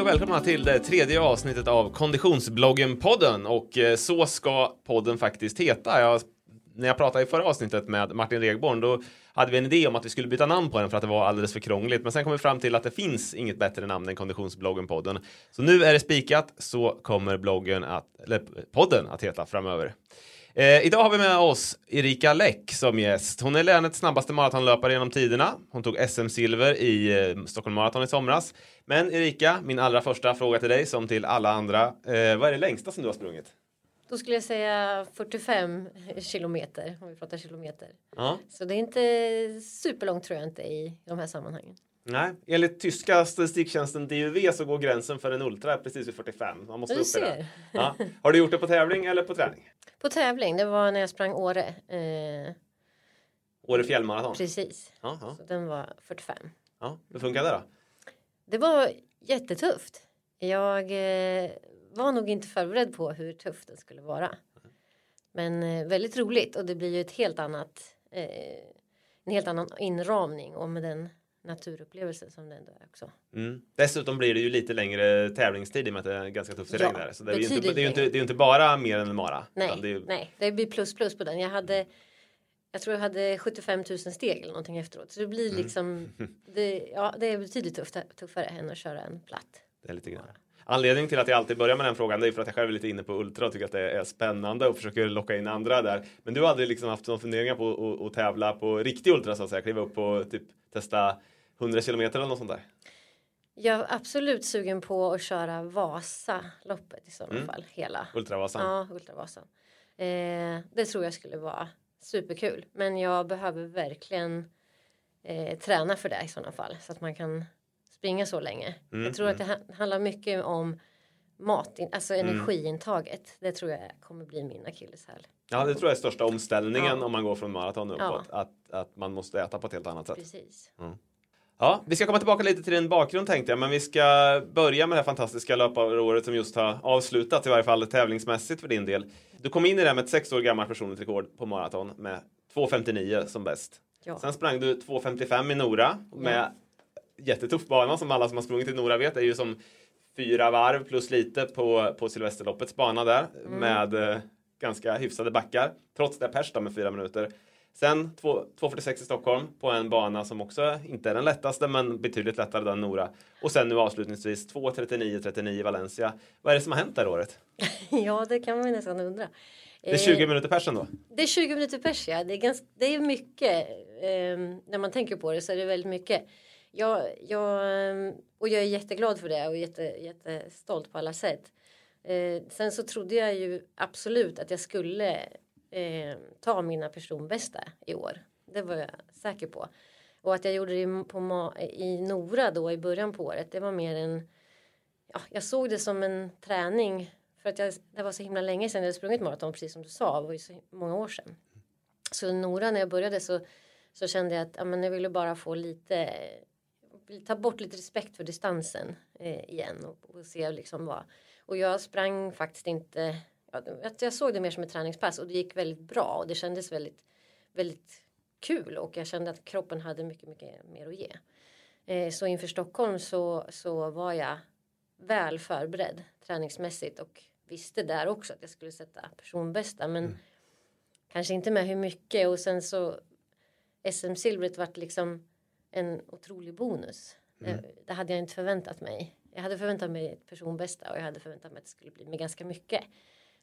Hej och välkomna till det tredje avsnittet av Konditionsbloggen-podden och eh, så ska podden faktiskt heta. Jag, när jag pratade i förra avsnittet med Martin Regborn då hade vi en idé om att vi skulle byta namn på den för att det var alldeles för krångligt. Men sen kom vi fram till att det finns inget bättre namn än Konditionsbloggen-podden. Så nu är det spikat så kommer bloggen att, eller podden att heta framöver. Eh, idag har vi med oss Erika Läck som gäst. Hon är länets snabbaste maratonlöpare genom tiderna. Hon tog SM-silver i eh, Stockholm Marathon i somras. Men Erika, min allra första fråga till dig som till alla andra. Eh, vad är det längsta som du har sprungit? Då skulle jag säga 45 kilometer om vi pratar kilometer. Ja. Så det är inte superlångt tror jag inte i de här sammanhangen. Nej, enligt tyska statistiktjänsten DUV så går gränsen för en ultra precis vid 45. Man måste upp i det. Ja. Har du gjort det på tävling eller på träning? På tävling, det var när jag sprang Åre. Eh, Åre fjällmaraton? precis. Ja, Så den var 45. ja. Hur funkar det då? Det var jättetufft. Jag eh, var nog inte förberedd på hur tufft den skulle vara. Men eh, väldigt roligt och det blir ju ett helt annat eh, en helt annan inramning och med den naturupplevelsen som det ändå är också. Mm. Dessutom blir det ju lite längre tävlingstid i och med att det är ganska tufft terräng Ja, där. Så det är ju inte, det är inte, det är ju inte bara mer än en mara. Nej, Det är ju, nej, det blir plus plus på den. Jag hade jag tror jag hade 75 000 steg eller någonting efteråt. Så det blir Mm. liksom det, ja, det är betydligt tufft, tuffare än att köra en platt. det är lite grann. Anledningen till att jag alltid börjar med den frågan det är för att jag själv är lite inne på ultra och tycker att det är spännande och försöker locka in andra där. Men du har aldrig liksom haft några funderingar på att- tävla på riktig ultra så att säga? Kliva upp och typ testa 100 kilometer eller något sånt där? Jag är absolut sugen på att köra Vasaloppet i sådana Mm. fall. Hela. Ultravasan? Ja, Ultravasan. Eh, det tror jag skulle vara superkul. Men jag behöver verkligen eh, träna för det i sådana fall. Så att man kan springa så länge. Mm, jag tror att det ha- handlar mycket om mat, alltså Mm. energiintaget. Det tror jag kommer bli min akilleshäl. Ja, det tror jag är största omställningen Ja. om man går från maraton uppåt. Ja. Att, att man måste äta på ett helt annat sätt. Precis. Ja, vi ska komma tillbaka lite till din bakgrund tänkte jag, men vi ska börja med det här fantastiska löparåret som just har avslutats, i varje fall tävlingsmässigt för din del. Du kom in i det här med ett sex år gammalt personligt rekord på maraton med 2.59 som bäst. Ja. Sen sprang du 2.55 i Nora med jättetuff bana som alla som har sprungit i Nora vet. Är ju som fyra varv plus lite på, på Silvesterloppets bana där Mm. med eh, ganska hyfsade backar. Trots det pers med fyra minuter. Sen två- 2.46 i Stockholm på en bana som också inte är den lättaste men betydligt lättare än Nora. Och sen nu avslutningsvis 2.39.39 i Valencia. Vad är det som har hänt det här året? ja, det kan man nästan undra. Det är 20 minuter persen då? Det är 20 minuter pers ja. Det är, ganska, det är mycket. ehm, när man tänker på det så är det väldigt mycket. Jag, jag, och jag är jätteglad för det och jätte, jättestolt på alla sätt. Eh, sen så trodde jag ju absolut att jag skulle eh, ta mina personbästa i år. Det var jag säker på. Och att jag gjorde det i- på, Ma- i Nora då i början på året. Det var mer en... Ja, jag såg det som en träning. För att jag, det var så himla länge sedan jag hade sprungit maraton precis som du sa. Det var ju så många år sedan. Så Nora när jag började så, så kände jag att ja, men jag ville bara få lite ta bort lite respekt för distansen eh, igen och, och se liksom vad och jag sprang faktiskt inte ja, att jag såg det mer som ett träningspass och det gick väldigt bra och det kändes väldigt väldigt kul och jag kände att kroppen hade mycket mycket mer att ge. Eh, så inför Stockholm så så var jag väl förberedd träningsmässigt och visste där också att jag skulle sätta personbästa men kanske inte med hur mycket. Och sen så SM-silvret vart liksom en otrolig bonus. Det, det hade jag inte förväntat mig. Jag hade förväntat mig ett personbästa och jag hade förväntat mig att det skulle bli med ganska mycket.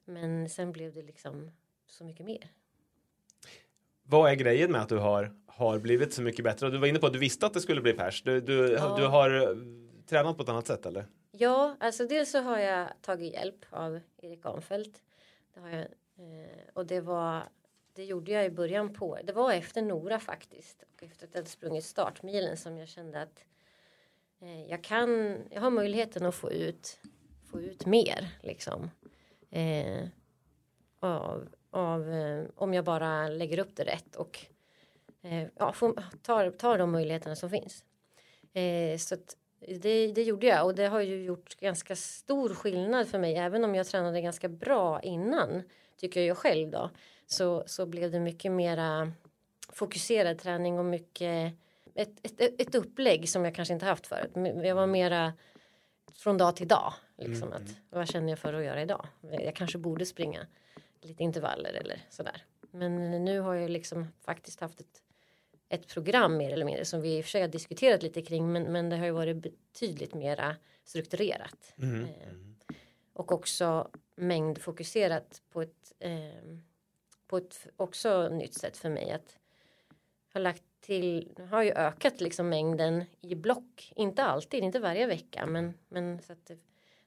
Men sen blev det liksom så mycket mer. Vad är grejen med att du har, har blivit så mycket bättre? Du var inne på att du visste att det skulle bli pers. Du, du, Ja. du har eh, tränat på ett annat sätt eller? Ja, alltså dels så har jag tagit hjälp av Erik Arnfeldt. Det har jag, eh, och det var det gjorde jag i början på Det var efter Nora faktiskt och efter att jag hade sprungit startmilen som jag kände att eh, jag kan. Jag har möjligheten att få ut få ut mer liksom. Eh, av, av eh, om jag bara lägger upp det rätt och eh, ja, får, tar, tar de möjligheterna som finns. Eh, så att det, det gjorde jag och det har ju gjort ganska stor skillnad för mig även om jag tränade ganska bra innan tycker jag själv då så, så blev det mycket mera fokuserad träning och mycket ett, ett, ett upplägg som jag kanske inte haft förut. Jag var mera från dag till dag. Liksom mm. att, vad känner jag för att göra idag? Jag kanske borde springa lite intervaller eller sådär. Men nu har jag liksom faktiskt haft ett, ett program mer eller mindre som vi i och för sig har diskuterat lite kring men, men det har ju varit betydligt mera strukturerat. Mm. Eh, och också mängdfokuserat på ett, eh, på ett också nytt sätt för mig att ha lagt till, har ju ökat liksom mängden i block, inte alltid, inte varje vecka men, men så att det,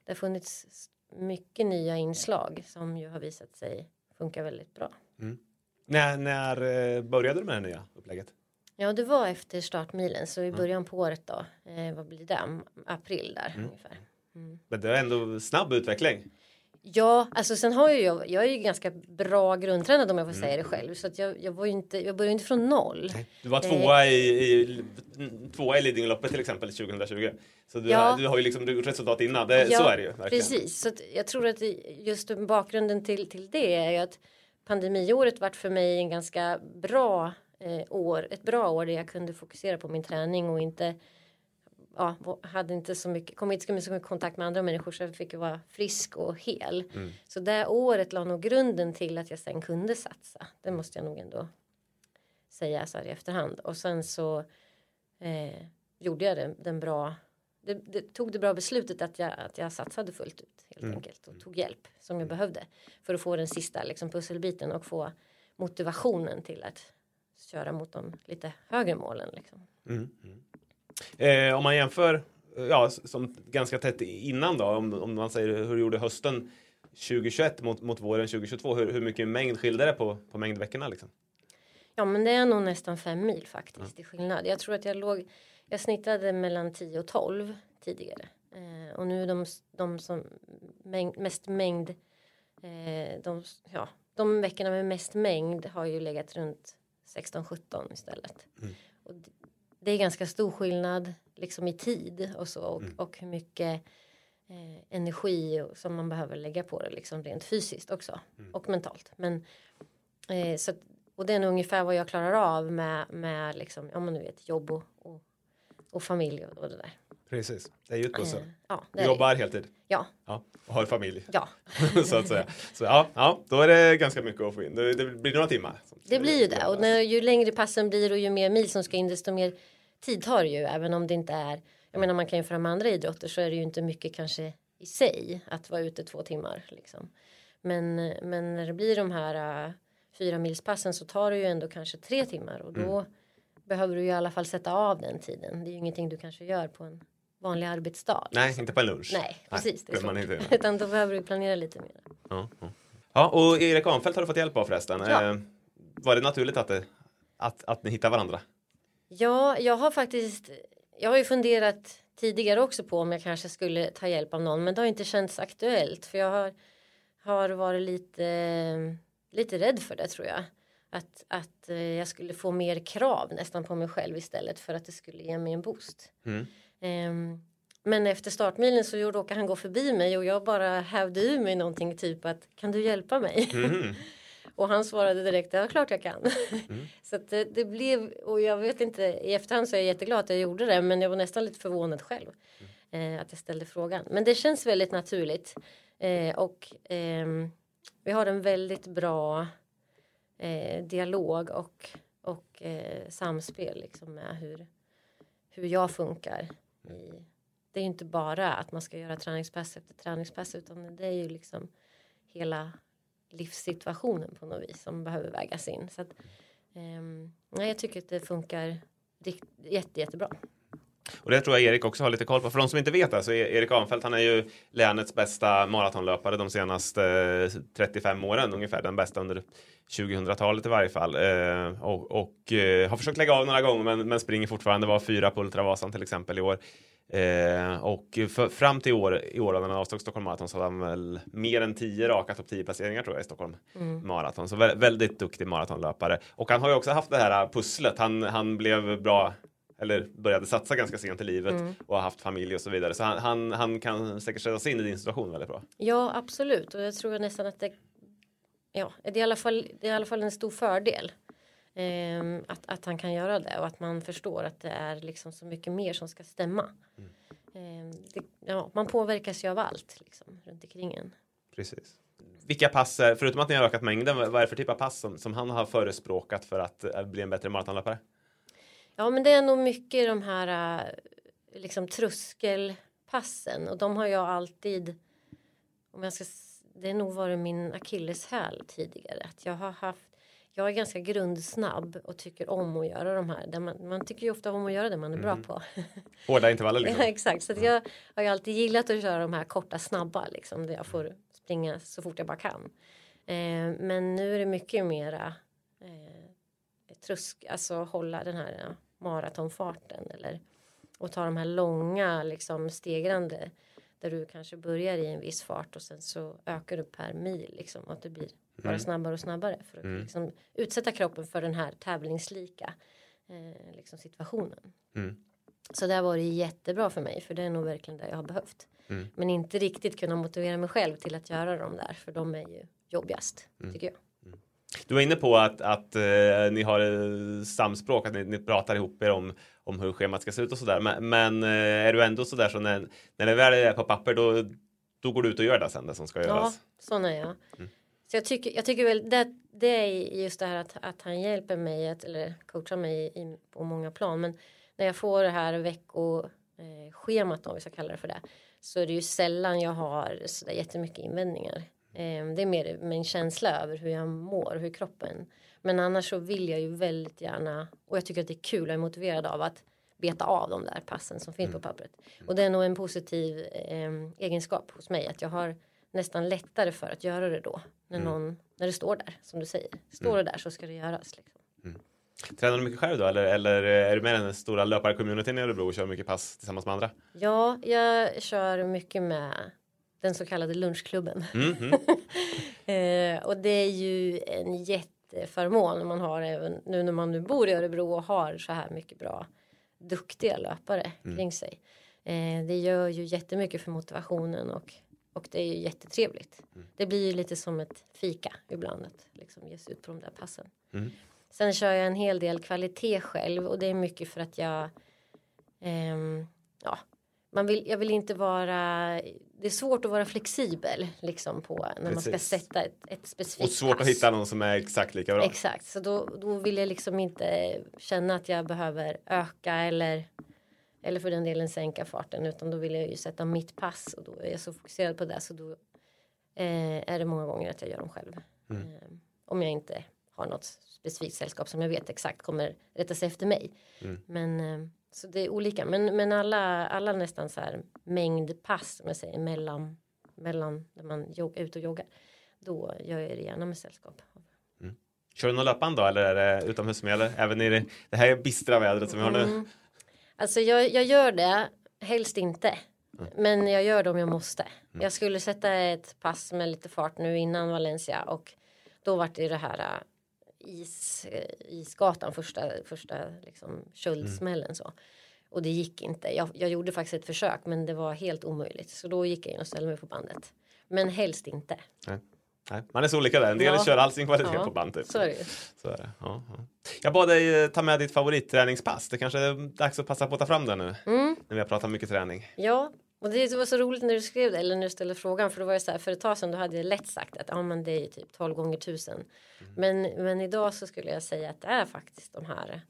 det har funnits mycket nya inslag som ju har visat sig funka väldigt bra. Mm. När, när eh, började du med det nya upplägget? Ja, det var efter startmilen, så i mm. början på året då. Eh, vad blir det? April där mm. ungefär. Mm. Men det är ändå snabb utveckling. Ja, alltså sen har ju jag, jag är ju ganska bra grundtränad om jag får mm. säga det själv. Så att jag, jag var inte, jag började inte från noll. Du var tvåa i, i, tvåa i Lidingöloppet till exempel 2020. Så du, ja. har, du har ju liksom resultat innan, det, ja, så är det ju. Verkligen. Precis, så jag tror att just bakgrunden till, till det är ju att pandemiåret vart för mig en ganska bra eh, år, ett bra år där jag kunde fokusera på min träning och inte ja, hade inte så mycket, kom inte så mycket kontakt med andra människor så jag fick vara frisk och hel. Mm. Så det året la nog grunden till att jag sen kunde satsa. Det måste jag nog ändå säga så här i efterhand. Och sen så eh, gjorde jag den, den bra det, det, tog det bra beslutet att jag, att jag satsade fullt ut helt mm. enkelt och tog hjälp som jag behövde för att få den sista liksom, pusselbiten och få motivationen till att köra mot de lite högre målen. Liksom. Mm. Mm. Eh, om man jämför, ja, som ganska tätt innan då, om, om man säger hur du gjorde hösten 2021 mot, mot våren 2022, hur, hur mycket mängd skilde det på, på mängdveckorna liksom? Ja, men det är nog nästan fem mil faktiskt i skillnad. Jag tror att jag låg, jag snittade mellan 10 och 12 tidigare. Eh, och nu de, de som mängd, mest mängd, eh, de, ja, de veckorna med mest mängd har ju legat runt 16-17 istället. Mm. Och det är ganska stor skillnad liksom i tid och så och, mm. och hur mycket eh, energi som man behöver lägga på det liksom rent fysiskt också mm. och mentalt. Men eh, så och det är ungefär vad jag klarar av med med liksom ja men du vet jobb och, och, och familj och, och det där. Precis, det är ju ett eh, ja, Du jobbar heltid? Ja. ja. Och har familj? Ja. så att säga. Så ja, ja, då är det ganska mycket att få in. Det, det blir några timmar. Det blir ju det. Och när, ju längre passen blir och ju mer mil som ska in desto mer tid tar det ju. Även om det inte är. Jag menar man kan ju fram andra idrotter så är det ju inte mycket kanske i sig att vara ute två timmar. Liksom. Men, men när det blir de här uh, fyra milspassen så tar det ju ändå kanske tre timmar och då mm. behöver du i alla fall sätta av den tiden. Det är ju ingenting du kanske gör på en vanlig arbetsdag. Nej, liksom. inte på lunch. Nej, precis. Nej, det man inte. Utan då behöver du planera lite mer. Ja, ja. ja och Erik Anfeldt har du fått hjälp av förresten. Ja. Eh, var det naturligt att, det, att, att ni hittar varandra? Ja, jag har faktiskt. Jag har ju funderat tidigare också på om jag kanske skulle ta hjälp av någon, men det har inte känts aktuellt för jag har, har varit lite, lite rädd för det tror jag. Att, att eh, jag skulle få mer krav nästan på mig själv istället för att det skulle ge mig en boost. Mm. Um, men efter startmilen så råkade han gå förbi mig och jag bara hävde ur mig någonting typ att kan du hjälpa mig? Mm. och han svarade direkt ja klart jag kan. Mm. så det, det, blev och jag vet inte i efterhand så är jag jätteglad att jag gjorde det men jag var nästan lite förvånad själv mm. eh, att jag ställde frågan. Men det känns väldigt naturligt eh, och eh, vi har en väldigt bra eh, dialog och, och samspel liksom med hur, hur jag funkar i, det är ju inte bara att man ska göra träningspass efter träningspass utan det är ju liksom hela livssituationen på något vis som behöver vägas in. Så att, um, jag tycker att det funkar jätte, jättebra. Och det tror jag Erik också har lite koll på. För de som inte vet det så är Erik Anfeldt, han är ju länets bästa maratonlöpare de senaste 35 åren ungefär. Den bästa under 2000-talet i varje fall. Eh, och, och eh, har försökt lägga av några gånger men, men springer fortfarande. Var fyra på Ultravasan till exempel i år. Eh, och för, fram till år, i år när han avstod Stockholm Marathon så hade han väl mer än 10 raka topp 10 placeringar tror jag i Stockholm mm. Marathon. Så vä väldigt duktig maratonlöpare. Och han har ju också haft det här pusslet. Han, han blev bra eller började satsa ganska sent i livet mm. och har haft familj och så vidare. Så han, han, han kan säkert sätta sig in i din situation väldigt bra. Ja, absolut. Och jag tror nästan att det, ja, det, är, i alla fall, det är i alla fall en stor fördel. Eh, att, att han kan göra det och att man förstår att det är liksom så mycket mer som ska stämma. Mm. Eh, det, ja, man påverkas ju av allt liksom, runt omkring en. Precis. Vilka pass, förutom att ni har ökat mängden, vad är det för typ av pass som, som han har förespråkat för att eh, bli en bättre maratonlöpare? Ja, men det är nog mycket de här äh, liksom tröskelpassen och de har jag alltid. Om jag ska, det är nog varit min akilleshäl tidigare att jag har haft. Jag är ganska grundsnabb och tycker om att göra de här. Man, man tycker ju ofta om att göra det man är bra mm. på. Hårda intervaller liksom. ja, exakt, så jag har ju alltid gillat att köra de här korta snabba liksom där jag får springa så fort jag bara kan. Eh, men nu är det mycket mera eh, trusk, alltså hålla den här maratonfarten eller och ta de här långa liksom stegrande där du kanske börjar i en viss fart och sen så ökar du per mil liksom och att det blir bara mm. snabbare och snabbare för att mm. liksom, utsätta kroppen för den här tävlingslika eh, liksom situationen. Mm. Så det har varit jättebra för mig för det är nog verkligen det jag har behövt. Mm. Men inte riktigt kunna motivera mig själv till att göra dem där för de är ju jobbigast mm. tycker jag. Du var inne på att, att uh, ni har uh, samspråk, att ni, ni, pratar ihop er om, om hur schemat ska se ut och sådär. Men, men uh, är du ändå sådär så när, när det väl är på papper då, då går du ut och gör det sen det som ska göras? Ja, sån är jag. Mm. Så jag tycker, jag tycker väl det, det är just det här att, att han hjälper mig att, eller coachar mig i, på många plan. Men när jag får det här veckoschemat om vi ska kalla det för det så är det ju sällan jag har så där jättemycket invändningar. Ehm, det är mer min känsla över hur jag mår, hur kroppen. Men annars så vill jag ju väldigt gärna och jag tycker att det är kul och är motiverad av att beta av de där passen som finns mm. på pappret. Och det är nog en positiv eh, egenskap hos mig att jag har nästan lättare för att göra det då. När, mm. någon, när det står där som du säger. Står mm. det där så ska det göras. Liksom. Mm. Tränar du mycket själv då eller, eller är du med i den stora löparcommunityn i Örebro och kör mycket pass tillsammans med andra? Ja, jag kör mycket med den så kallade lunchklubben. Mm -hmm. eh, och det är ju en jätteförmån man har även nu när man nu bor i Örebro och har så här mycket bra duktiga löpare mm. kring sig. Eh, det gör ju jättemycket för motivationen och, och det är ju jättetrevligt. Mm. Det blir ju lite som ett fika ibland att liksom ge sig ut på de där passen. Mm. Sen kör jag en hel del kvalitet själv och det är mycket för att jag ehm, ja, man vill, jag vill inte vara det är svårt att vara flexibel liksom på när Precis. man ska sätta ett, ett specifikt Och svårt pass. att hitta någon som är exakt lika bra. Exakt, så då, då vill jag liksom inte känna att jag behöver öka eller eller för den delen sänka farten utan då vill jag ju sätta mitt pass och då är jag så fokuserad på det så då eh, är det många gånger att jag gör dem själv. Mm. Eh, om jag inte har något specifikt sällskap som jag vet exakt kommer rätta sig efter mig. Mm. Men eh, så det är olika. Men, men alla, alla nästan så här mängdpass som jag säger mellan, mellan när man jogg, är ute och joggar. Då gör jag det gärna med sällskap. Mm. Kör du någon löpband då eller är det utomhus som gäller? Även i det, det här bistra vädret som vi har nu. Mm. Alltså jag, jag gör det, helst inte. Mm. Men jag gör det om jag måste. Mm. Jag skulle sätta ett pass med lite fart nu innan Valencia och då var det det här is, isgatan första, första liksom, köldssmällen mm. så. Och det gick inte. Jag, jag, gjorde faktiskt ett försök men det var helt omöjligt. Så då gick jag in och ställde mig på bandet. Men helst inte. Nej. Nej, man är så olika där. En del ja. kör all sin kvalitet ja, på band. Typ. Så är det. Så är det. Ja, ja. Jag bad dig eh, ta med ditt favoritträningspass. Det kanske är dags att passa på att ta fram det nu. Mm. När vi har pratat mycket träning. Ja, och det var så roligt när du skrev det eller när du ställde frågan för då var jag så här för ett tag sedan då hade jag lätt sagt att ja men det är typ 12 gånger 1000. Mm. Men, men idag så skulle jag säga att det är faktiskt de här.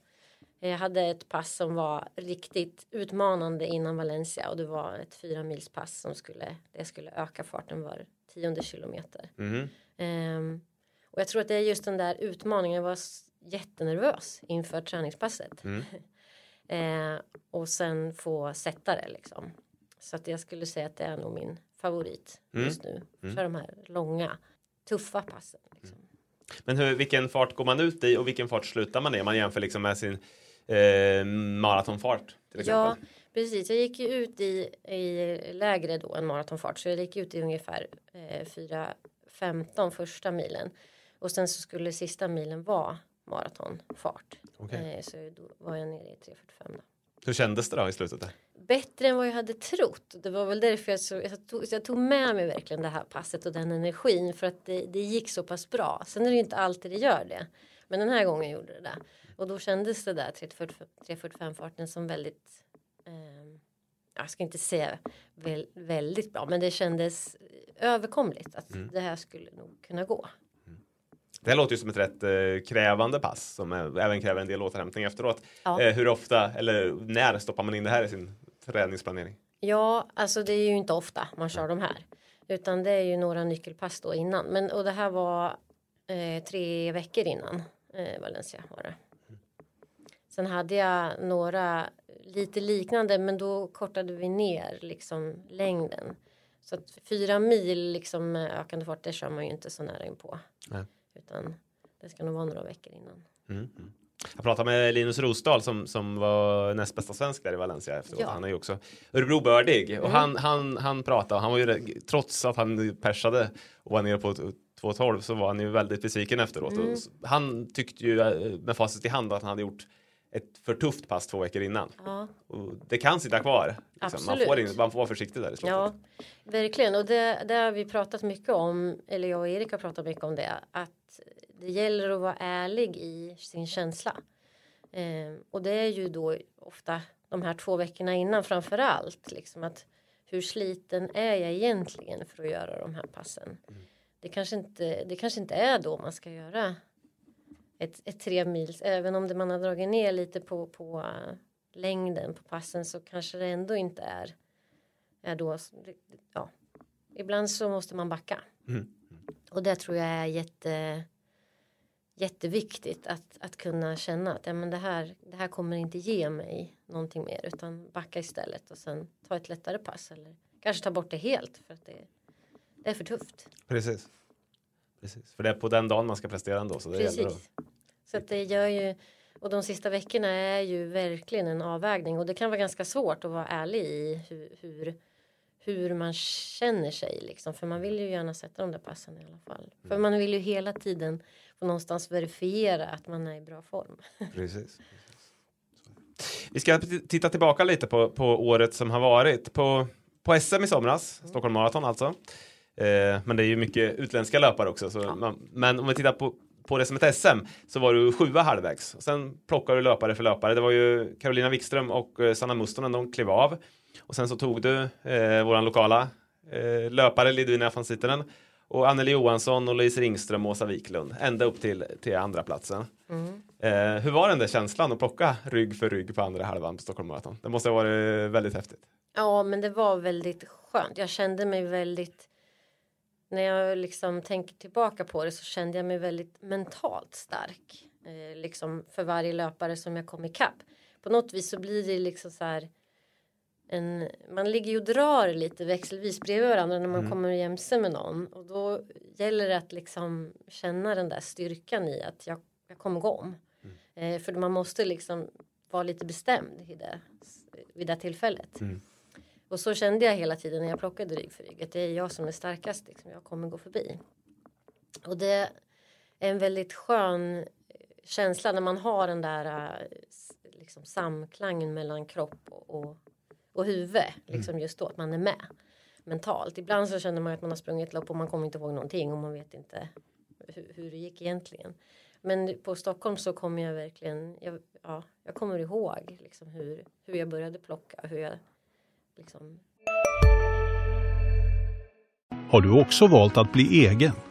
Jag hade ett pass som var riktigt utmanande innan Valencia och det var ett fyra mils pass som skulle det skulle öka farten var tionde kilometer. Mm. Um, och jag tror att det är just den där utmaningen. Jag var jättenervös inför träningspasset. Mm. uh, och sen få sätta det liksom. Så att jag skulle säga att det är nog min favorit mm. just nu. Mm. För de här långa, tuffa passen. Liksom. Men hur, vilken fart går man ut i och vilken fart slutar man i? Om man jämför liksom med sin eh, maratonfart. Ja, precis. Jag gick ju ut i, i lägre då än maratonfart så jag gick ut i ungefär eh, 4.15 första milen och sen så skulle sista milen vara maratonfart. Okej. Eh, så då var jag nere i 3.45 då. Hur kändes det då i slutet? Där? Bättre än vad jag hade trott. Det var väl därför jag, så, jag, tog, jag tog med mig verkligen det här passet och den energin för att det, det gick så pass bra. Sen är det ju inte alltid det gör det. Men den här gången gjorde det det. Och då kändes det där 3.45 farten som väldigt eh, jag ska inte säga väl, väldigt bra men det kändes överkomligt att Mm. det här skulle nog kunna gå. Det här låter ju som ett rätt eh, krävande pass som även kräver en del återhämtning efteråt. Ja. Eh, hur ofta eller när stoppar man in det här i sin träningsplanering? Ja, alltså det är ju inte ofta man kör de här. Utan det är ju några nyckelpass då innan. Men och det här var eh, tre veckor innan eh, Valencia var det. Sen hade jag några lite liknande men då kortade vi ner liksom längden. Så att fyra mil liksom med ökande fart det kör man ju inte så nära in på. Nej. Utan det ska nog vara några veckor innan. Mm. mm. Jag pratade med Linus Rosdahl som, som var näst bästa svensk där i Valencia efteråt. Ja. Han är ju också Örebrobördig och Mm. han, han, han pratade, han var ju trots att han persade och var nere på 2.12 så var han ju väldigt besviken efteråt. Mm. Och han tyckte ju eh, med facit i hand att han hade gjort ett för tufft pass två veckor innan. Ja, Och det kan sitta kvar. Liksom. Man, får in, man får vara försiktig där i slutet. Ja, verkligen. Och det, det har vi pratat mycket om, eller jag och Erik har pratat mycket om det, att det gäller att vara ärlig i sin känsla. Eh, och det är ju då ofta de här två veckorna innan framför allt, liksom att hur sliten är jag egentligen för att göra de här passen? Det, kanske inte, det kanske inte är då man ska göra ett, ett tre mils, även om det man har dragit ner lite på, på eh, längden på passen så kanske det ändå inte är är då, ja, ibland så måste man backa. Mm. Och det tror jag är jätte, jätteviktigt att, att kunna känna att ja, men det, här, det här kommer inte ge mig någonting mer utan backa istället och sen ta ett lättare pass eller kanske ta bort det helt för att det, det är för tufft. Precis. Precis. För det är på den dagen man ska prestera ändå. Så det gäller att... Precis. Så att det gör ju och de sista veckorna är ju verkligen en avvägning och det kan vara ganska svårt att vara ärlig i hur, hur, hur man känner sig liksom. För man vill ju gärna sätta de där passen i alla fall. För man vill ju hela tiden få någonstans verifiera att man är i bra form. Precis. Vi ska titta tillbaka lite på, på året som har varit. På, på SM i somras, Stockholm Marathon alltså. Eh, men det är ju mycket utländska löpare också. Så man, men om vi tittar på, på det som ett SM så var du sjua halvvägs. Och sen plockade du löpare för löpare. Det var ju Carolina Wikström och eh, Sanna Mustonen, de klev av. Och sen så tog du eh, våran lokala eh, löpare Lidvina van Sittenen och Anneli Johansson och Louise Ringström och Åsa Wiklund ända upp till, till andra platsen. Eh, hur var den där känslan att plocka rygg för rygg på andra halvan på Stockholm Marathon? Det måste ha varit väldigt häftigt. Ja, men det var väldigt skönt. Jag kände mig väldigt när jag liksom tänker tillbaka på det så kände jag mig väldigt mentalt stark. Eh, liksom för varje löpare som jag kom ikapp. På något vis så blir det liksom så här. En, man ligger ju och drar lite växelvis bredvid varandra när man kommer jämse med någon. Och då gäller det att liksom känna den där styrkan i att jag, jag kommer gå om. Eh, för man måste liksom vara lite bestämd i det, vid det tillfället. Och så kände jag hela tiden när jag plockade rygg för rygg. Att det är jag som är starkast. Liksom. Jag kommer gå förbi. Och det är en väldigt skön känsla när man har den där eh, liksom, samklangen mellan kropp och, och, och huvud. Liksom just då att man är med mentalt. Ibland så känner man att man har sprungit ett lopp och man kommer inte ihåg någonting och man vet inte hur, hur det gick egentligen. Men på Stockholm så kommer jag verkligen, jag, ja, jag kommer ihåg liksom hur, hur jag började plocka, hur jag liksom Har du också valt att bli egen?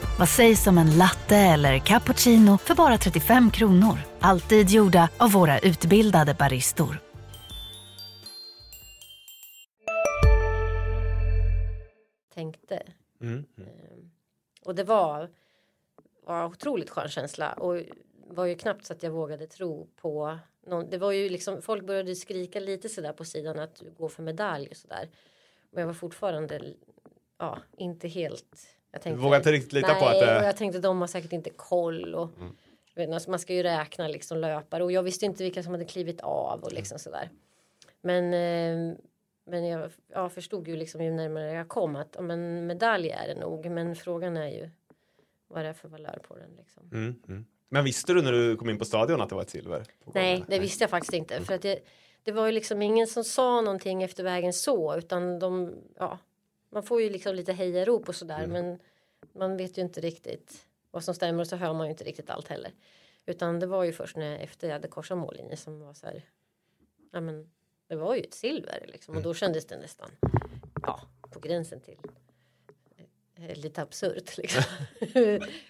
Vad sägs om en latte eller cappuccino för bara 35 kronor? Alltid gjorda av våra utbildade baristor. Tänkte. Mm. mm. Ehm, och det var, var en otroligt skön känsla och var ju knappt så att jag vågade tro på någon. Det var ju liksom folk började skrika lite sådär på sidan att du går för medalj och sådär. Men jag var fortfarande ja, inte helt jag tänkte, du vågade inte riktigt lita nej, på att det... och jag tänkte de har säkert inte koll och mm. man ska ju räkna liksom löpare och jag visste inte vilka som hade klivit av och liksom sådär. Men eh, men jag, jag förstod ju liksom ju närmare jag kom att ja, men medalj är det nog. Men frågan är ju vad det är för valör på den. Liksom. Mm, mm. Men visste du när du kom in på stadion att det var ett silver? Nej, det visste jag faktiskt inte. Mm. För att det, det var ju liksom ingen som sa någonting efter vägen så. Utan de, ja, man får ju liksom lite hejarop och sådär. Mm. Men man vet ju inte riktigt vad som stämmer och så hör man ju inte riktigt allt heller. Utan det var ju först när jag, efter jag hade korsat mållinjen som var så här. Ja, men det var ju ett silver liksom, och mm. då kändes det nästan ja, på gränsen till eh, lite absurt liksom.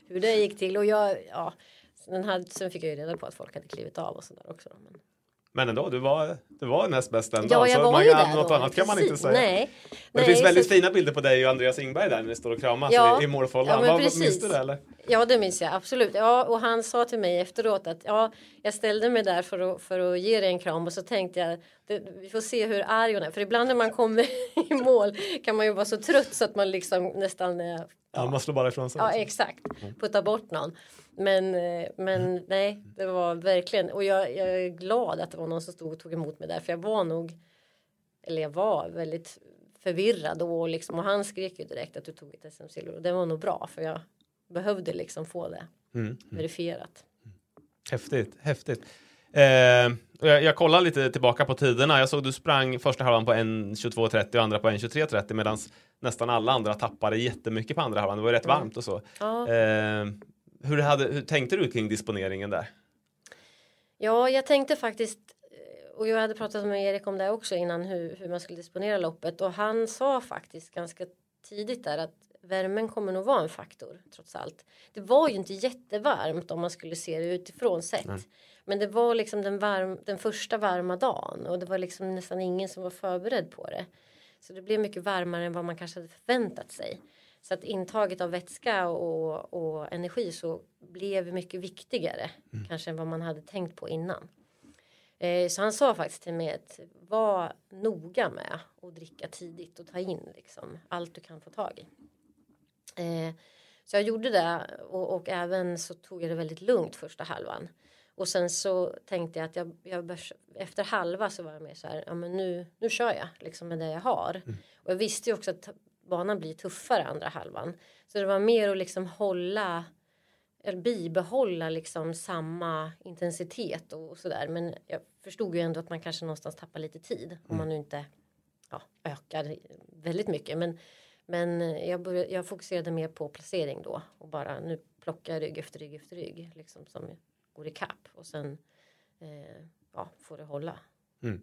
hur det gick till och jag ja, sen, hade, sen fick jag ju reda på att folk hade klivit av och sådär också. Men... Men ändå, du var, du var näst bäst ändå. Ja, jag var ju där Något då, annat kan man inte säga. Nej. Men Nej, det finns väldigt så... fina bilder på dig och Andreas Ingberg där när ni står och kramas ja, i, i målfållan. Ja, minns du det eller? Ja, det minns jag absolut. Ja, och han sa till mig efteråt att ja, jag ställde mig där för att, för att ge dig en kram och så tänkte jag det, vi får se hur arg hon är. För ibland när man kommer i mål kan man ju vara så trött så att man liksom nästan är Ja, man slår bara ifrån sig. Ja, liksom. exakt. Mm. Putta bort någon. Men, eh, men mm. nej, det var verkligen. Och jag, jag, är glad att det var någon som stod och tog emot mig där. För jag var nog. Eller jag var väldigt förvirrad och liksom. Och han skrek ju direkt att du tog ett SM-silver. Och det var nog bra. För jag behövde liksom få det mm. mm. verifierat. Häftigt, häftigt. Eh, jag, jag kollar lite tillbaka på tiderna. Jag såg du sprang första halvan på 1.22.30 och andra på 1.23.30 medan nästan alla andra tappade jättemycket på andra halvan. Det var rätt mm. varmt och så. Ja. Eh, hur, hade, hur tänkte du kring disponeringen där? Ja, jag tänkte faktiskt eh, och jag hade pratat med Erik om det också innan hur, hur man skulle disponera loppet och han sa faktiskt ganska tidigt där att värmen kommer nog vara en faktor trots allt. Det var ju inte jättevarmt om man skulle se det utifrån sett. Nej. Men det var liksom den, varm, den första varma dagen och det var liksom nästan ingen som var förberedd på det. Så det blev mycket varmare än vad man kanske hade förväntat sig. Så att intaget av vätska och, och energi så blev mycket viktigare mm. kanske än vad man hade tänkt på innan. Eh, så han sa faktiskt till mig att var noga med att dricka tidigt och ta in liksom allt du kan få tag i. Eh, så jag gjorde det och, och, även så tog jag det väldigt lugnt första halvan. Och sen så tänkte jag att jag, jag börs, efter halva så var jag mer så här, ja men nu, nu kör jag liksom med det jag har. Mm. Och jag visste ju också att banan blir tuffare andra halvan. Så det var mer att liksom hålla eller bibehålla liksom samma intensitet och, och sådär. Men jag förstod ju ändå att man kanske någonstans tappar lite tid mm. om man nu inte ja, ökar väldigt mycket. Men, men jag, började, jag fokuserade mer på placering då och bara nu plockar jag rygg efter rygg efter rygg liksom som går i kapp och sen eh, ja, får det hålla. Mm.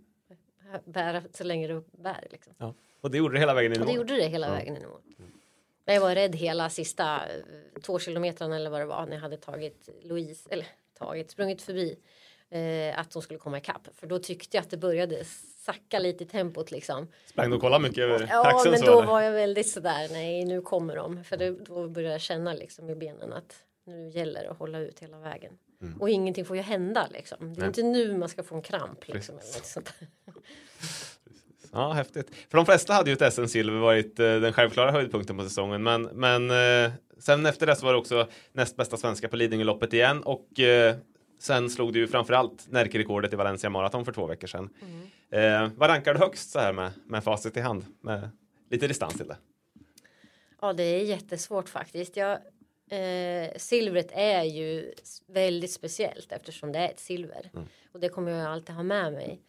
Bära så länge du bär liksom. Ja. Och det gjorde det hela vägen in i mål? Det gjorde det hela ja. vägen in i mål. Mm. Jag var rädd hela sista eh, två kilometrarna eller vad det var när jag hade tagit Louise eller tagit sprungit förbi eh, att hon skulle komma ikapp för då tyckte jag att det började sacka lite i tempot liksom. Sprang du och kollade mycket över Ja, axeln, men då eller? var jag väldigt sådär nej nu kommer de för det, då började jag känna liksom i benen att nu gäller det att hålla ut hela vägen. Mm. Och ingenting får ju hända liksom. Det är Nej. inte nu man ska få en kramp liksom. Eller något sånt. Ja, häftigt. För de flesta hade ju ett SM-silver varit eh, den självklara höjdpunkten på säsongen. Men, men eh, sen efter det så var det också näst bästa svenska på Lidingöloppet igen. Och eh, sen slog du ju framförallt Närke-rekordet i Valencia Marathon för två veckor sedan. Mm. Eh, vad rankar du högst så här med, med facit i hand? Med lite distans till det. Ja, det är jättesvårt faktiskt. Jag Eh, silvret är ju väldigt speciellt eftersom det är ett silver. Mm. Och det kommer jag alltid ha med mig.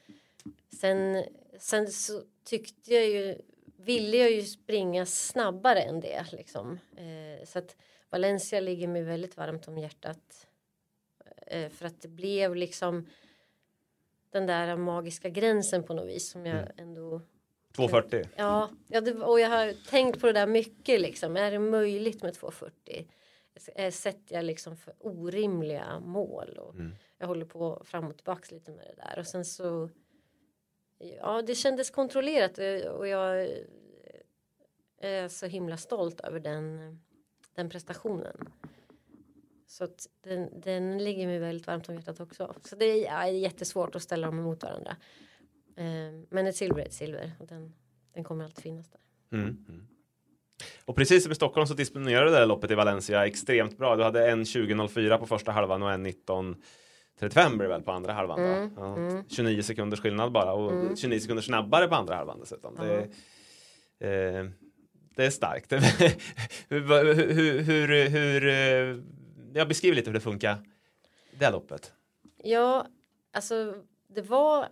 Sen, sen så tyckte jag ju, ville jag ju springa snabbare än det liksom. Eh, så att Valencia ligger mig väldigt varmt om hjärtat. Eh, för att det blev liksom den där magiska gränsen på något vis som jag mm. ändå 240? Ja, ja det, och jag har tänkt på det där mycket liksom. Är det möjligt med 240? Sätter jag liksom för orimliga mål och mm. jag håller på fram och tillbaks lite med det där och sen så ja det kändes kontrollerat eh, och jag är så himla stolt över den, den prestationen. Så den, den ligger mig väldigt varmt om hjärtat också. Så det är, ja, jättesvårt att ställa dem emot varandra. Eh, men ett silver är ett silver och den, den kommer alltid finnas där. Mm. Och precis som i Stockholm så disponerade det där loppet i Valencia extremt bra. Du hade en 20.04 på första halvan och en 19.35 blir det väl på andra halvan. Mm, Ja, mm. 29 sekunders skillnad bara och Mm. 29 sekunder snabbare på andra halvan dessutom. Det, eh, det är starkt. hur, hur, hur, hur, eh, jag beskriver lite hur det funkar. Det här loppet. Ja, alltså det var.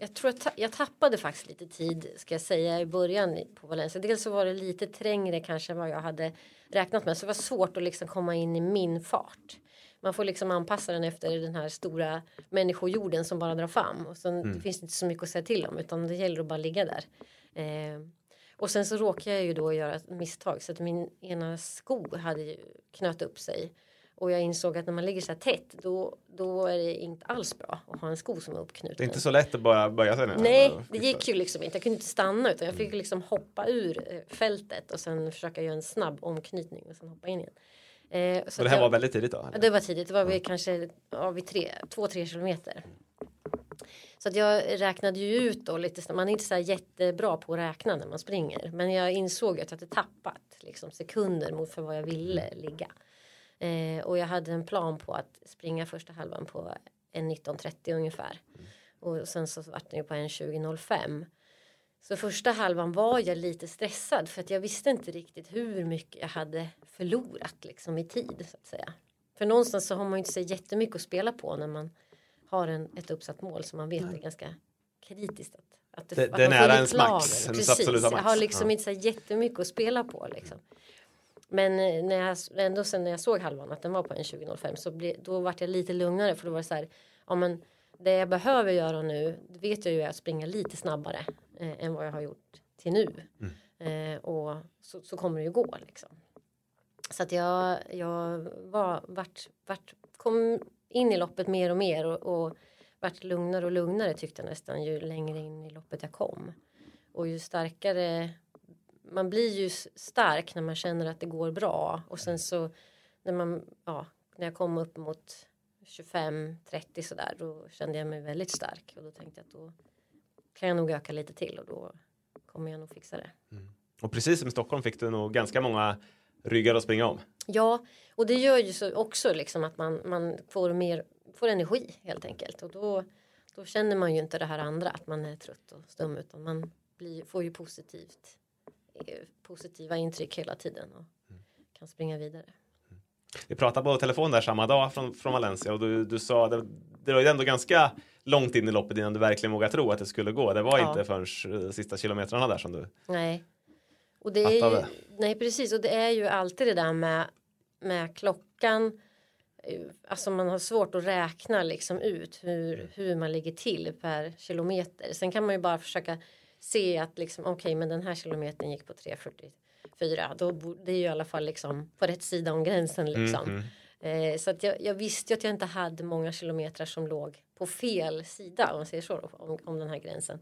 Jag tror jag, ta, jag tappade faktiskt lite tid ska jag säga i början på Valencia. Dels så var det lite trängre kanske än vad jag hade räknat med. Så det var svårt att liksom komma in i min fart. Man får liksom anpassa den efter den här stora människojorden som bara drar fram. Och sen det finns det inte så mycket att säga till om utan det gäller att bara ligga där. Eh, och sen så råkade jag ju då göra ett misstag så att min ena sko hade ju knöt upp sig. Och jag insåg att när man ligger så här tätt då, då är det inte alls bra att ha en sko som är uppknuten. Det är inte så lätt att bara böja sig nu. Nej, det gick ju liksom inte. Jag kunde inte stanna utan jag fick liksom hoppa ur eh, fältet och sen försöka göra en snabb omknytning och sen hoppa in igen. Eh, så Och det här jag- var väldigt tidigt då? Ja, det var tidigt. Det var vid kanske ja, vid tre, två, tre kilometer. Så att jag räknade ju ut då lite. Man är inte så här jättebra på att räkna när man springer. Men jag insåg att jag hade tappat liksom, sekunder mot för vad jag ville ligga. Eh, och jag hade en plan på att springa första halvan på en 19.30 ungefär. Och sen så vart det ju på en 20.05. Så första halvan var jag lite stressad för att jag visste inte riktigt hur mycket jag hade förlorat liksom i tid så att säga. För någonstans så har man ju inte så jättemycket att spela på när man har en, ett uppsatt mål som man vet är ganska kritiskt. Att, att Det- att det nära följer ens max, ens Precis, max. Jag har liksom Ja. inte så jättemycket att spela på liksom. Men eh, när jag, ändå sen när jag såg halvan att den var på en 20.05 så ble, då vart jag lite lugnare för då var det så här, ja men det jag behöver göra nu, det vet jag ju är att springa lite snabbare eh, än vad jag har gjort till nu. Mm. Eh, och så, så kommer det ju gå liksom. Så att jag, jag var, vart, vart, kom in i loppet mer och mer och, och vart lugnare och lugnare tyckte jag nästan ju längre in i loppet jag kom. Och ju starkare, man blir ju stark när man känner att det går bra och sen så när man, ja, när jag kom upp mot 25-30 sådär då kände jag mig väldigt stark och då tänkte jag att då kan jag nog öka lite till och då kommer jag nog fixa det. Och precis som i Stockholm fick du nog ganska många ryggar att springa om. Ja, och det gör ju så också liksom att man, man får mer får energi helt enkelt och då, då känner man ju inte det här andra att man är trött och stum utan man blir, får ju positivt positiva intryck hela tiden och kan springa vidare. Vi pratade på telefon där samma dag från, från Valencia och du, du sa det, det var ju ändå ganska långt in i loppet innan du verkligen vågade tro att det skulle gå. Det var Ja. inte förrän eh, sista kilometrarna där som du Nej. Och det är ju, nej precis och det är ju alltid det där med, med klockan. Eh, Alltså man har svårt att räkna liksom ut hur, hur man ligger till per kilometer. Sen kan man ju bara försöka se att liksom okej men den här kilometern gick på 3.44. Då det är ju i alla fall liksom på rätt sida om gränsen liksom. Mhm. Eh, så att jag, jag visste ju att jag inte hade många kilometrar som låg på fel sida om man säger så om, om den här gränsen.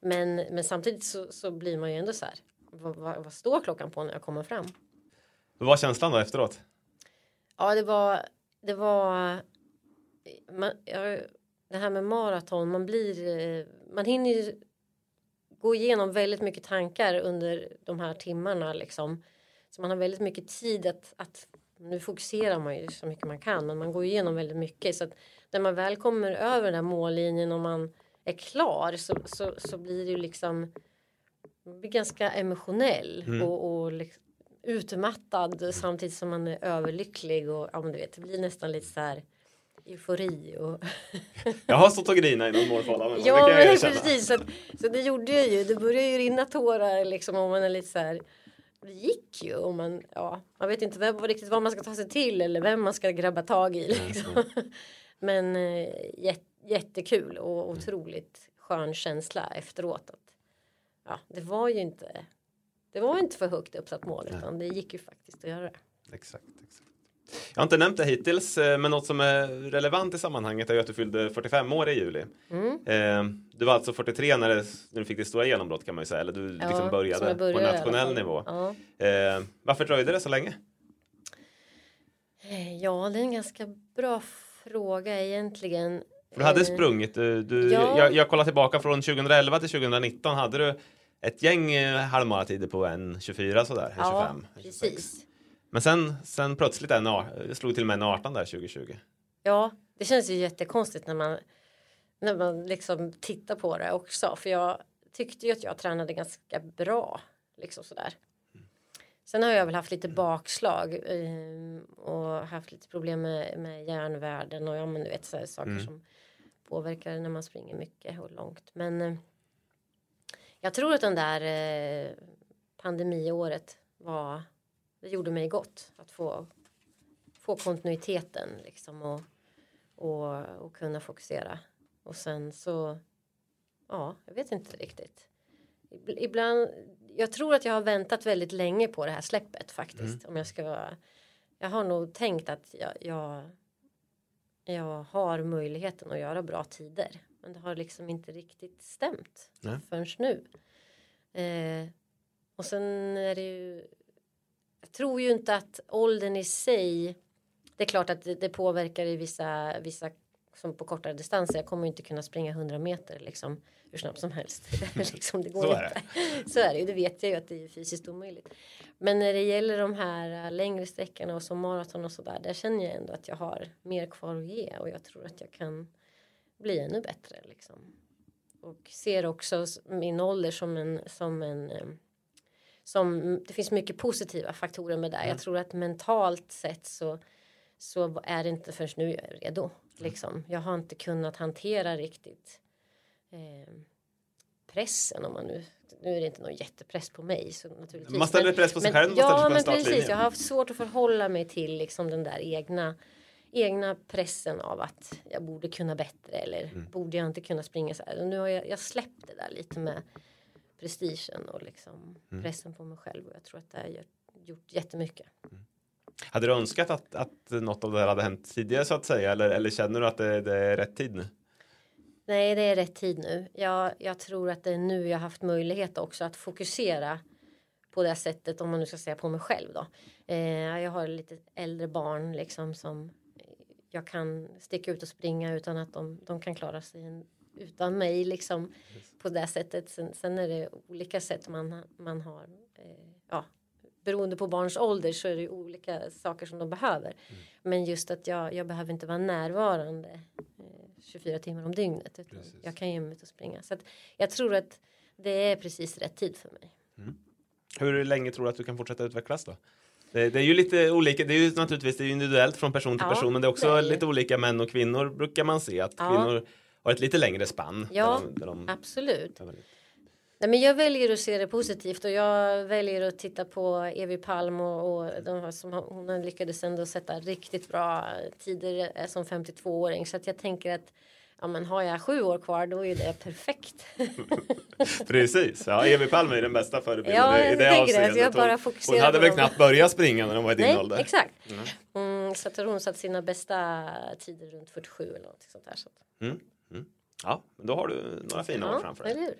Men, men samtidigt så, så blir man ju ändå så här. Vad, vad, vad står klockan på när jag kommer fram? Vad var känslan då efteråt? Ja, det var. Det var. Man, ja, det här med maraton. Man blir. eh, Man hinner ju gå igenom väldigt mycket tankar under de här timmarna liksom. Så man har väldigt mycket tid att, att nu fokuserar man ju så mycket man kan men man går igenom väldigt mycket så att när man väl kommer över den här mållinjen och man är klar så, så, så blir det ju liksom blir ganska emotionell Mm. och, och liksom utmattad samtidigt som man är överlycklig och ja, men du vet, det blir nästan lite så här eufori och Jag har stått och grinat innan målfållan. Ja, det men precis. Så, så det gjorde jag ju. Det började ju rinna tårar liksom om man är lite så här. Det gick ju och man, ja, man vet inte vem, riktigt vad man ska ta sig till eller vem man ska grabba tag i. Liksom. Men eh, jät, jättekul och otroligt skön känsla efteråt. Att, ja, det var ju inte. Det var inte för högt uppsatt mål utan det gick ju faktiskt att göra det. Exakt, exakt. Jag har inte nämnt det hittills, eh, men något som är relevant i sammanhanget är att du fyllde 45 år i juli. Mm. Eh, du var alltså 43 när, det, när du fick ditt stora genombrott kan man ju säga, eller du Ja, liksom som började, började på nationell nivå. Ja. Eh, varför dröjde det så länge? Ja, det är en ganska bra fråga egentligen. För du hade sprungit, du, du, Ja. jag, jag kollar tillbaka från 2011 till 2019 hade du ett gäng halvmaratider på en 24 sådär, en Ja, 25, en 26. precis. Men sen, sen plötsligt en, det slog till och med en 18 där 2020. Ja, det känns ju jättekonstigt när man, när man liksom tittar på det också. För jag tyckte ju att jag tränade ganska bra. Liksom sådär. Sen har jag väl haft lite bakslag eh, och haft lite problem med, med järnvärden och ja, men du vet så här, saker Mm. som påverkar när man springer mycket och långt. Men eh, jag tror att den där eh, pandemiåret var, det gjorde mig gott att få, få kontinuiteten liksom och, och, och kunna fokusera. Och sen så, ja, jag vet inte riktigt. Ib- Ibland, jag tror att jag har väntat väldigt länge på det här släppet faktiskt. Om jag ska vara, jag har nog tänkt att jag, jag, jag har möjligheten att göra bra tider. Men det har liksom inte riktigt stämt Nej. förrän nu. Eh, och sen är det ju jag tror ju inte att åldern i sig det är klart att det, det påverkar i vissa, vissa som på kortare distanser. Jag kommer inte kunna springa 100 meter liksom hur snabbt som helst. liksom, det går Så är det. inte. Så är det ju, det vet jag ju att det är fysiskt omöjligt. Men när det gäller de här äh, längre sträckorna och som maraton och sådär, där känner jag ändå att jag har mer kvar att ge och jag tror att jag kan bli ännu bättre liksom. Och ser också min ålder som en, som en eh, som, det finns mycket positiva faktorer med det. Jag tror att mentalt sett så, så är det inte förrän nu jag är redo. Liksom. Jag har inte kunnat hantera riktigt eh, pressen om man nu nu är det inte någon jättepress på mig så naturligtvis. Man ställer Men- press på sig men, själv Ja men precis, jag har haft svårt att förhålla mig till liksom den där egna egna pressen av att jag borde kunna bättre eller Mm. borde jag inte kunna springa så här. Och nu har jag, jag släppt det där lite med prestigen och liksom Mm. pressen på mig själv och jag tror att det har gjort- jättemycket. Hade du önskat att, att något av det här hade hänt tidigare så att säga eller, eller känner du att det, det är rätt tid nu? Nej, det är rätt tid nu. Jag, jag tror att det är nu jag haft möjlighet också att fokusera på det sättet om man nu ska säga på mig själv då. Eh, jag har lite äldre barn liksom som jag kan sticka ut och springa utan att de, de kan klara sig utan mig liksom på det sättet. Sen, sen är det olika sätt man, man har. Eh, ja, beroende på barns ålder så är det ju olika saker som de behöver. Men just att jag, jag behöver inte vara närvarande eh, 24 timmar om dygnet. Utan jag kan mig ut och springa. Så jag tror att det är precis rätt tid för mig. Hur länge tror du att du kan fortsätta utvecklas då? Det, det är ju lite olika, det är ju naturligtvis det är ju individuellt från person till Ja, person men det är också det är ju. lite olika män och kvinnor brukar man se att Ja. kvinnor har ett lite längre spann. Ja, där de, där de, Absolut. Nej, men jag väljer att se det positivt och jag väljer att titta på Evi Palm och, och de som hon lyckades ändå sätta riktigt bra tider eh, som 52-åring så att jag tänker att ja men har jag sju år kvar då är det perfekt. Precis, ja Evi Palm är den bästa förebilden Ja, i det avseendet. jag bara hon, hon hade väl knappt börjat springa när hon var i din Nej, ålder. exakt. Mm, så att hon satt sina bästa tider runt 47 eller något sånt där. Så Mm, mm. Ja, men då har du några fina år ja, framför dig. eller hur?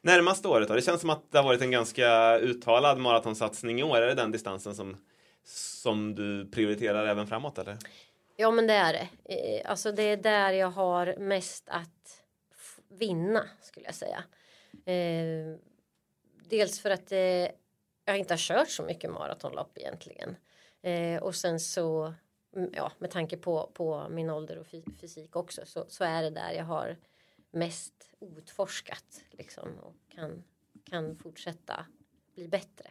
Närmaste året då? Det känns som att det har varit en ganska uttalad maratonsatsning i år. Är det den distansen som, som du prioriterar även framåt eller? Ja men det är det. Eh, Alltså det är där jag har mest att vinna skulle jag säga. Eh, dels för att eh, jag inte har kört så mycket maratonlopp egentligen. Och sen så, ja med tanke på, på min ålder och fy- fysik också så, så är det där jag har mest outforskat liksom och kan, kan fortsätta bli bättre.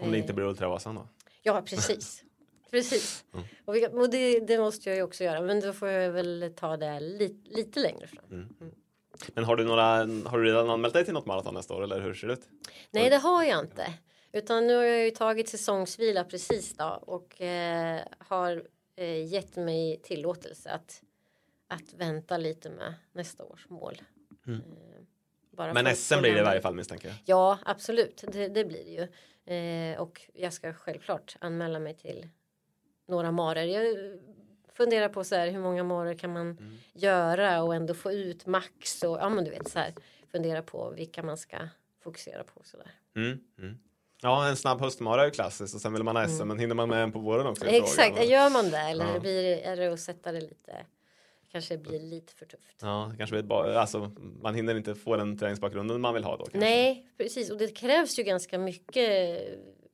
Om det Eh, inte blir Ultravasan då? Ja, precis. Precis. Mm. Och, vi, och det, det måste jag ju också göra. Men då får jag väl ta det lite, lite längre fram. Mm. Men har du, några, har du redan anmält dig till något maraton nästa år eller hur ser det ut? Nej, det har jag inte. Utan nu har jag ju tagit säsongsvila precis då och eh, har eh, gett mig tillåtelse att, att vänta lite med nästa års mål. Eh, bara Men SM blir det i varje fall misstänker jag. Ja, absolut. Det, det blir det ju. Eh, och jag ska självklart anmäla mig till några maror. Jag funderar på så här hur många maror kan man mm. göra och ändå få ut max och ja men du vet så här fundera på vilka man ska fokusera på så där. Mm. Mm. Ja, en snabb höstmara är ju klassiskt och sen vill man ha SM, mm. men hinner man med en på våren också? Exakt, frågan. gör man det eller ja. blir, är det att sätta det lite kanske blir lite för tufft. Ja, kanske bara, alltså, man hinner inte få den träningsbakgrunden man vill ha då. Kanske. Nej, precis och det krävs ju ganska mycket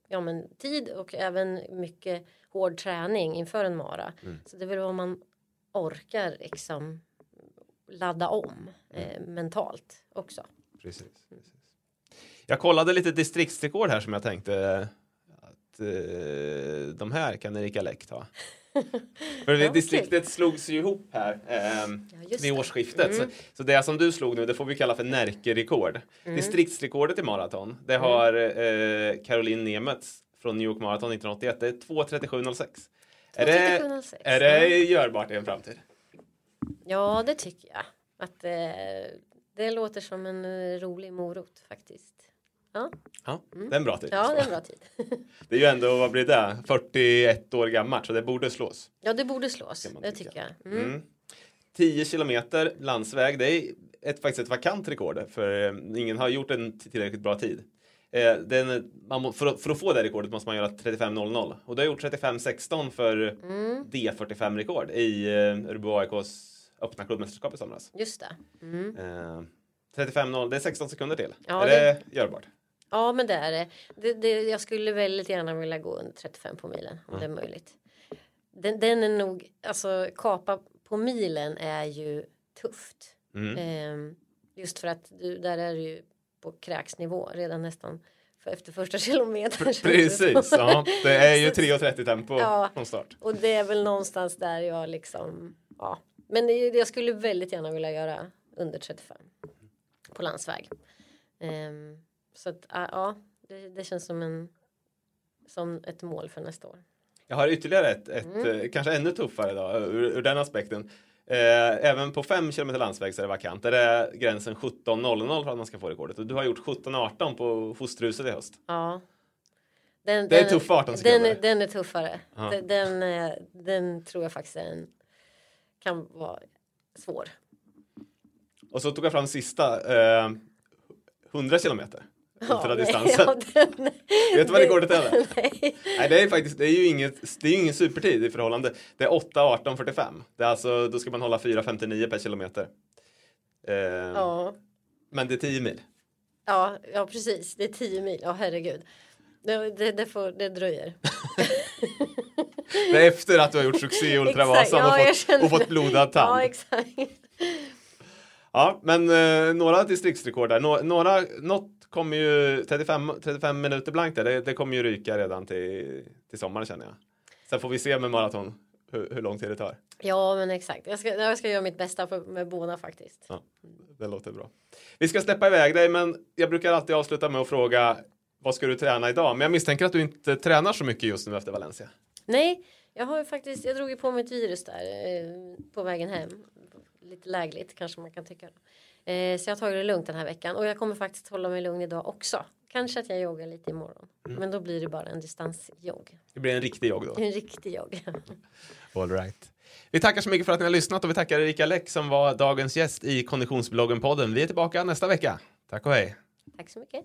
ja, men, tid och även mycket hård träning inför en mara. Mm. Så det är väl vad man orkar liksom ladda om eh, mm. mentalt också. Precis, precis. Jag kollade lite distriktsrekord här som jag tänkte att eh, de här kan Erika Läck ta. För det, distriktet slogs ju ihop här eh, ja, vid årsskiftet. Mm. Så, så, det som du slog nu, det får vi kalla för Närke-rekord. Mm. Distriktsrekordet i maraton, det mm. har eh, Caroline Nemets från New York Marathon 1981. Det är 2.37,06. Är det, är det görbart i en framtid? Ja, det tycker jag. Att eh, det låter som en eh, rolig morot faktiskt. Ja. ja, mm. det är en bra tid. Ja, det är en bra tid. det är ju ändå, vad blir det, 41 år gammalt så det borde slås. Ja, det borde slås. Det tycker jag. Mm. Mm. 10 kilometer landsväg, det är ett, faktiskt ett vakant rekord för eh, ingen har gjort en tillräckligt bra tid. Eh, den, man, för, för, att få det rekordet måste man göra 35.00 och du har gjort 35.16 för mm. D45-rekord i eh, Örebro AIKs öppna klubbmästerskap i somras. Just det. Mm. Eh, 35.0, det är 16 sekunder till. Ja, är det, det görbart? Ja, men det är det. det, det jag skulle väldigt gärna vilja gå under 35 på milen om mm. det är möjligt. Den, den, är nog, alltså kapa på milen är ju tufft. Mm. Eh, just för att du, där är du ju på kräksnivå redan nästan för efter första kilometern. Precis, ja. det är ju 3.30 tempo ja, från start. Och det är väl någonstans där jag liksom, ja. Men det, jag skulle väldigt gärna vilja göra under 35 på landsväg. Um, så att, ja, det, det, känns som, en, som ett mål för nästa år. Jag har ytterligare ett, ett mm. Eh, kanske ännu tuffare då, ur, ur den aspekten. Eh, även på 5 km landsväg så är det vakant. Där är gränsen 17.00 för att man ska få rekordet. Och du har gjort 17.18 på Fosterhuset i höst. Ja. Den, det är tuffa 18 sekunder. Den, den är tuffare. Den, den, eh, den, tror jag faktiskt en, kan vara svår. Och så tog jag fram sista eh, 100 kilometer. Ultradistansen. Ja, ja, Vet du vad rekordet är? Nej. Nej, det är faktiskt, det är ju inget, det är ingen supertid i förhållande. Det är 8, 18, 45. Det är alltså, då ska man hålla 4,59 per kilometer. Eh, ja. Men det är 10 mil. Ja, ja precis. Det är 10 mil. Ja, herregud. Det, det, det, får, det dröjer. det är efter att du har gjort succé i Ultravasan ja, och, fått, och fått blodad tand. Ja, exakt. Ja, men eh, några distriktsrekord där. Nå, några, något kommer ju 35, 35 minuter blankt där. Det, det, kommer ju ryka redan till, till sommaren känner jag. Sen får vi se med maraton hur, hur lång tid det tar. Ja, men exakt. Jag ska, jag ska göra mitt bästa för, med båda faktiskt. Ja, det låter bra. Vi ska släppa iväg dig, men jag brukar alltid avsluta med att fråga vad ska du träna idag? Men jag misstänker att du inte tränar så mycket just nu efter Valencia. Nej, jag har ju faktiskt. Jag drog ju på mig ett virus där eh, på vägen hem lite lägligt kanske man kan tycka. Eh, så jag har tagit det lugnt den här veckan och jag kommer faktiskt hålla mig lugn idag också. Kanske att jag joggar lite imorgon. Mm. Men då blir det bara en distansjogg. Det blir en riktig jogg då? En riktig jogg. All right. Vi tackar så mycket för att ni har lyssnat och vi tackar Erika Läck som var dagens gäst i Konditionsbloggen-podden. Vi är tillbaka nästa vecka. Tack och hej. Tack så mycket.